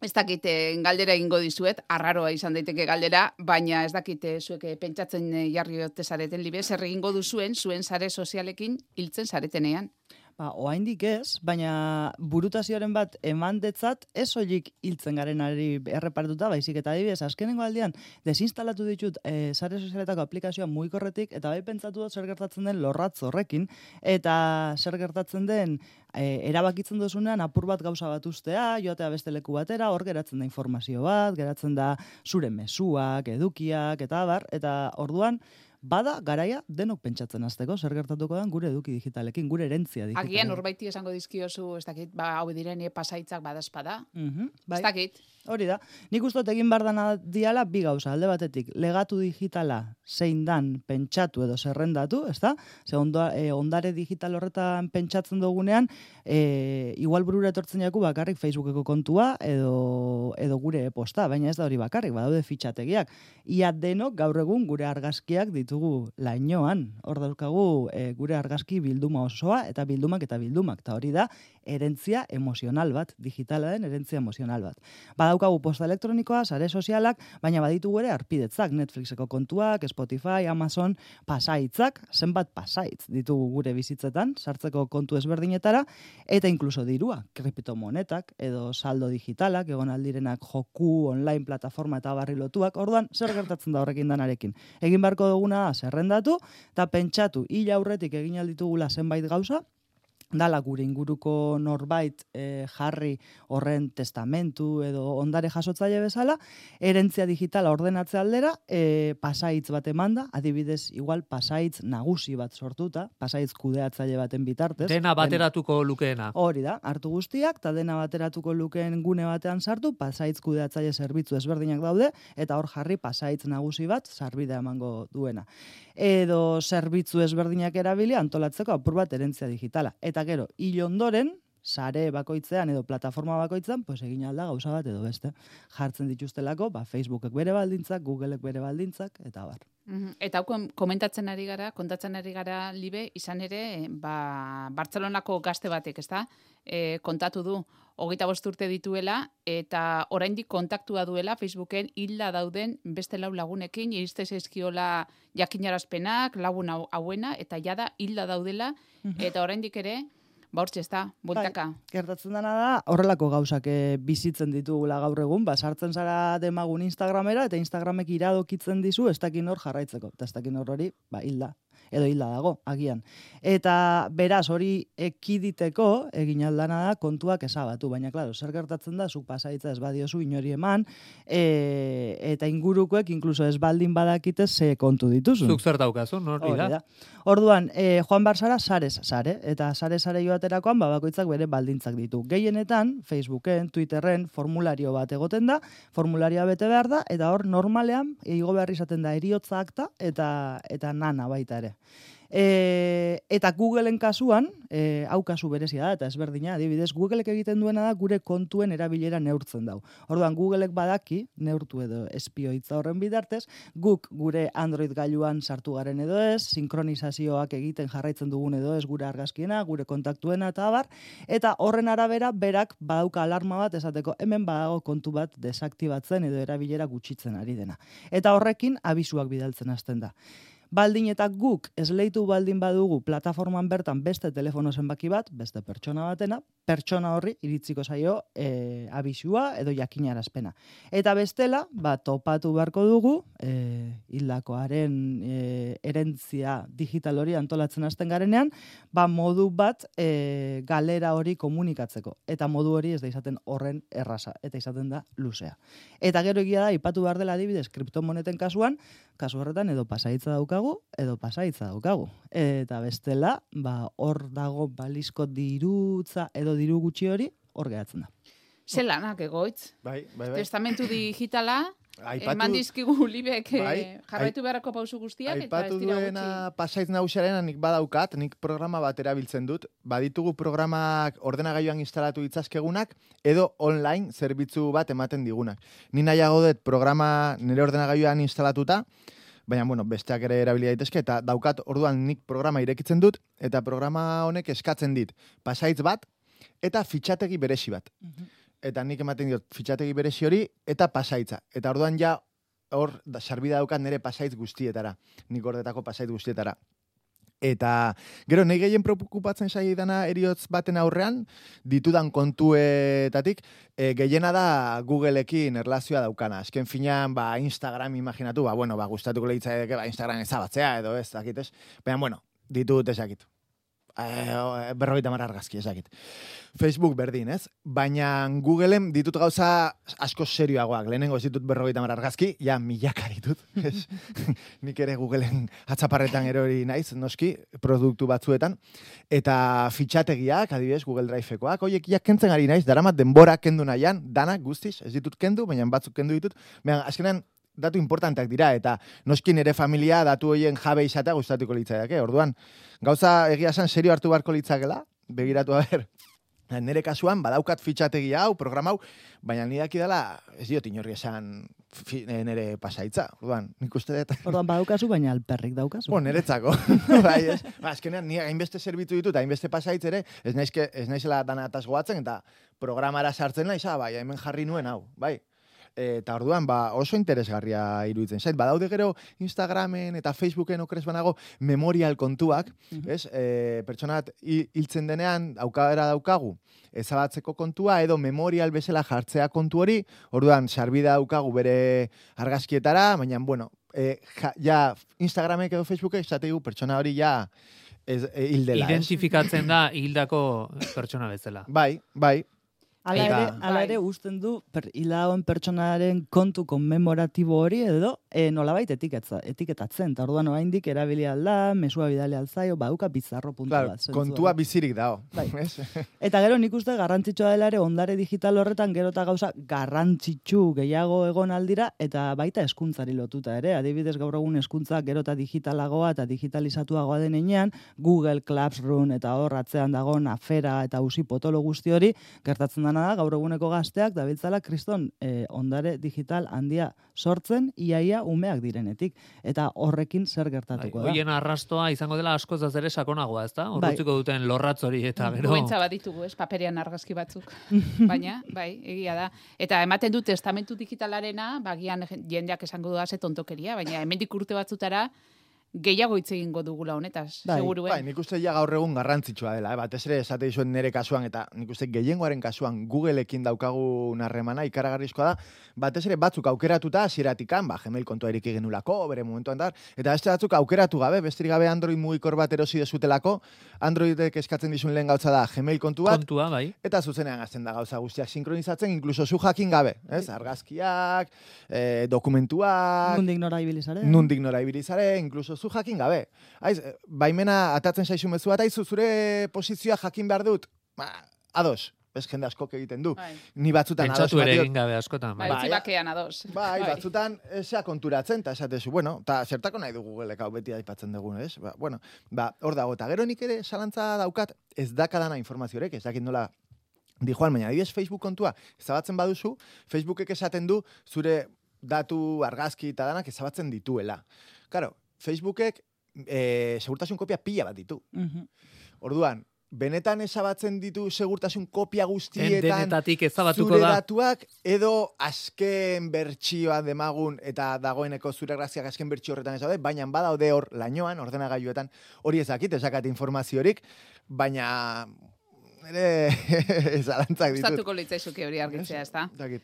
Ez dakit eh, galdera egingo dizuet, arraroa izan daiteke galdera, baina ez dakit eh, zuek eh, pentsatzen jarri ote zareten libe, zer egingo duzuen zuen sare sozialekin hiltzen zaretenean. Ba, oaindik ez, baina burutazioaren bat eman detzat, ez soilik hiltzen garenari errepartuta, baizik eta adibidez, azkenengo aldian, desinstalatu ditut e, sare sozialetako aplikazioa muikorretik, eta bai pentsatu dut zer gertatzen den lorratz horrekin, eta zer gertatzen den e, erabakitzen duzunean apur bat gauza bat ustea, joatea beste leku batera, hor geratzen da informazio bat, geratzen da zure mezuak, edukiak, eta abar, eta orduan, Bada, garaia, denok pentsatzen azteko, zer gertatuko den gure eduki digitalekin, gure erentzia digitalekin. Agian urbaiti esango dizkiozu, ez dakit, ba, hau diren pasaitzak badazpada. Mm Ez dakit. Hori da. Nik uste egin behar dana diala bi gauza, alde batetik, legatu digitala zein dan pentsatu edo zerrendatu, ez da? Ze onda, e, ondare digital horretan pentsatzen dugunean, e, igual burura etortzen jaku bakarrik Facebookeko kontua edo, edo gure posta, baina ez da hori bakarrik, badaude fitxategiak. Ia denok gaur egun gure argazkiak ditugu lainoan, hor daukagu e, gure argazki bilduma osoa eta bildumak eta bildumak, eta hori da erentzia emozional bat, digitala den erentzia emozional bat. Badaukagu posta elektronikoa, sare sozialak, baina baditu ere arpidetzak, Netflixeko kontuak, Spotify, Amazon, pasaitzak, zenbat pasaitz ditugu gure bizitzetan, sartzeko kontu ezberdinetara, eta inkluso dirua, kriptomonetak, edo saldo digitalak, egon aldirenak joku, online, plataforma eta barri lotuak, orduan, zer gertatzen da horrekin danarekin. Egin beharko duguna da, zerrendatu, eta pentsatu, hila aurretik egin alditugula zenbait gauza, dala gure inguruko norbait e, jarri horren testamentu edo ondare jasotzaile bezala, erentzia digitala ordenatze aldera, e, pasaitz bat emanda, adibidez, igual pasaitz nagusi bat sortuta, pasaitz kudeatzaile baten bitartez. Dena bateratuko lukeena. Hori da, hartu guztiak, eta dena bateratuko lukeen gune batean sartu, pasaitz kudeatzaile zerbitzu ezberdinak daude, eta hor jarri pasaitz nagusi bat, sarbidea emango duena edo zerbitzu ezberdinak erabili antolatzeko apur bat erentzia digitala. Eta gero, hil ondoren, sare bakoitzean edo plataforma bakoitzean, pues egin alda gauza bat edo beste. Jartzen dituztelako, ba, Facebookek bere baldintzak, Googleek bere baldintzak, eta bar. Eta hau komentatzen ari gara, kontatzen ari gara libe, izan ere, ba, Bartzelonako gazte batek, ezta? E, kontatu du, hogeita bost urte dituela, eta oraindik kontaktua duela Facebooken hilda dauden beste lau lagunekin, iriste zaizkiola jakinarazpenak, lagun hauena, eta jada hilda daudela, eta oraindik ere, ba hortxe ez da, bultaka. Bai, gertatzen dena da, horrelako gauzak e, bizitzen ditugula gaur egun, ba, sartzen zara demagun Instagramera, eta Instagramek iradokitzen dizu, ez dakin hor jarraitzeko, eta ez dakin hor hori, ba, hilda edo hilda dago, agian. Eta beraz, hori ekiditeko, egin aldana da, kontuak esabatu, baina, klaro, zer gertatzen da, zuk pasaitza ez badiozu inori eman, e, eta ingurukoek, inkluso ez baldin badakite, ze kontu dituzu. Zuk zer daukazu, nori da? Orduan, e, Joan Barsara, sarez, sare, eta sare sare joaterakoan, babakoitzak bere baldintzak ditu. Gehienetan, Facebooken, Twitterren, formulario bat egoten da, formularioa bete behar da, eta hor, normalean, igo behar izaten da, eriotza akta, eta, eta nana baita ere. E, eta Googleen kasuan, e, hau kasu berezia da, eta ezberdina, adibidez, Googleek egiten duena da gure kontuen erabilera neurtzen dau. Orduan, Googleek badaki, neurtu edo espioitza horren bidartez, guk gure Android gailuan sartu garen edo ez, sinkronizazioak egiten jarraitzen dugun edo ez gure argazkiena, gure kontaktuena eta abar, eta horren arabera berak badauka alarma bat esateko hemen badago kontu bat desaktibatzen edo erabilera gutxitzen ari dena. Eta horrekin abisuak bidaltzen hasten da baldin eta guk esleitu baldin badugu plataforman bertan beste telefono zenbaki bat, beste pertsona batena, pertsona horri iritziko zaio e, abisua edo jakinarazpena. Eta bestela, ba, topatu beharko dugu, e, hildakoaren e, erentzia digital hori antolatzen hasten garenean, ba, modu bat e, galera hori komunikatzeko. Eta modu hori ez da izaten horren erraza, eta izaten da luzea. Eta gero egia da, ipatu behar dela adibidez, kriptomoneten kasuan, kasu horretan edo pasaitza daukagu, edo pasaitza daukagu. Eta bestela, ba, hor dago balizko dirutza edo diru gutxi hori, hor gehatzen da. Zelanak egoitz. Bai, bai, bai. Testamentu digitala, Aipatu, eman dizkigu libek eh, bai, jarraitu beharrako pausu guztiak, eta Aipatu dira duena gutxi. pasaitz nagusiarena nik badaukat, nik programa bat erabiltzen dut. Baditugu programak ordenagailuan instalatu ditzazkegunak, edo online zerbitzu bat ematen digunak. Ni nahiago dut programa nire ordenagailuan instalatuta, baina bueno, besteak ere erabili daitezke eta daukat orduan nik programa irekitzen dut eta programa honek eskatzen dit pasaitz bat eta fitxategi beresi bat. eta nik ematen diot fitxategi berezi hori, eta pasaitza. Eta orduan ja, hor, da, sarbida daukat nire pasaitz guztietara. Nik gordetako pasaitz guztietara. Eta, gero, nahi gehien preokupatzen sai dana eriotz baten aurrean, ditudan kontuetatik, e, gehiena da Googleekin erlazioa daukana. Azken finean, ba, Instagram imaginatu, ba, bueno, ba, gustatuko lehitzai ba, Instagram ezabatzea, edo ez, dakit ez. Baina, bueno, ditut ezakit. Eh, berrogeita mar argazki, ezakit. Facebook berdin, ez? Baina Googleen ditut gauza asko serioagoak. Lehenengo ez ditut berrogeita mar argazki, ja milaka ditut. Ez? Nik ere Googleen atzaparretan erori naiz, noski, produktu batzuetan. Eta fitxategiak, adibidez, Google Driveekoak, oiek ja kentzen ari naiz, daramat denbora kendu nahian, danak guztiz, ez ditut kendu, baina batzuk kendu ditut. Baina, azkenean, datu importanteak dira, eta noskin ere familia datu hoien jabe izatea gustatuko litzaiake. Orduan, gauza egia esan serio hartu beharko litzakela, begiratu ber. Nere kasuan, badaukat fitxategia hau, programa hau, baina ni daki dela, ez diot inorri esan eh, nere pasaitza. Orduan, nik uste dut. Orduan, badaukazu, baina alperrik daukazu. Bon, niretzako. bai, ez. Ba, azkenean, ni hainbeste zerbitu ditut, hainbeste pasaitz ere, ez naizke, ez naizela dana goatzen, eta programara sartzen naiz, ah, bai, hemen jarri nuen hau, bai. Eta orduan, ba, oso interesgarria iruditzen zait. Badaude gero Instagramen eta Facebooken okrez banago memorial kontuak, Mhm. ez? E, pertsonat hi- hiltzen denean aukadera daukagu ezabatzeko kontua edo memorial bezala jartzea kontu hori, orduan sarbida daukagu bere argazkietara, baina, bueno, e, ja, ja Instagramek edo Facebookek esategu pertsona hori ja ez, e, hildela, ez? Identifikatzen da hildako pertsona bezala. Bai, bai, Ala Eta- ere, ala Bai. ere usten du per, hilagoen pertsonaren kontu konmemoratibo hori edo e, nolabait etiketza, etiketatzen. Ta orduan oraindik erabili alda, mesua bidali alzaio, baduka bizarro puntu claro, bat. kontua bizirik dago. Bai. Eta gero nik uste garrantzitsua dela ere ondare digital horretan gero eta gauza garrantzitsu gehiago egon aldira eta baita eskuntzari lotuta ere. Adibidez gaur egun eskuntza gero eta digitalagoa eta digitalizatuagoa denean Google Classroom eta hor atzean dago afera eta usi potolo guzti hori gertatzen dana da gaur eguneko gazteak dabiltzala kriston eh, ondare digital handia sortzen iaia umeak direnetik eta horrekin zer Bai, gertatuko da. Hoien arrastoa izango dela askoz ez ere sakonagoa, ezta? Bai. Horretziko duten lorratz hori eta gero... Guentza baditugu, ez, paperian argazki batzuk. Baina, bai, egia da. Eta ematen du testamentu digitalarena, bagian jendeak esango da ze tontokeria, baina hemendik urte batzutara gehiago hitz egingo dugula honetaz, Bai. seguruen. Bai, nik uste ja gaur egun garrantzitsua dela, eh? batez ere esate dizuen nire kasuan, eta nik uste gehiengoaren kasuan Googleekin daukagu harremana ikaragarrizkoa da, batez ere batzuk aukeratuta hasieratikan, ba, Gmail kontua erik genulako, bere momentuan da, eta beste batzuk aukeratu gabe, besterik gabe Android mugikor bat erosi dezutelako, Androidek eskatzen dizun lehen gautza da Gmail kontu bat, Kontua, bai. eta zuzenean hasten da gauza guztiak sinkronizatzen, inkluso zu jakin gabe, ez? Argazkiak, eh, dokumentuak, Nundik nora ibili zare? nundik nora ibili zare, inkluso zu jakin gabe. Aiz, eh, baimena atatzen zaizu mezu bat, aizu zure posizioa jakin behar dut, ba, ados, bez jende askok egiten du. Bai, Ni batzutan ados Pentsatu ere egin gabe askotan, bai, bai. Bai. bakean ados. Bai, batzutan esea konturatzen, eta esatezu, bueno, eta zertako nahi du Googleek hau beti aipatzen dugu, ez? Ba, bueno, ba, hor dago, eta gero nik ere salantza daukat, ez dakadana informaziorek, ez dakit nola dijoan, baina adibidez Facebook kontua, ezabatzen baduzu, Facebookek esaten du zure datu argazki eta danak ezabatzen dituela. Claro, Facebookek e, segurtasun kopia pila bat ditu. Mhm. Orduan, benetan ezabatzen ditu segurtasun kopia En guztietan denetatik ezabatuko zure da. datuak edo azken bertsioa demagun eta dagoeneko zure graziak azken bertsio horretan ez daude, baina badaude hor lainoan, ordenagailuetan, hori ezakit, ezakat informaziorik, baina ere zalantzak ditut. Gustatuko litzaizuke hori argitzea, ezta? Dakit.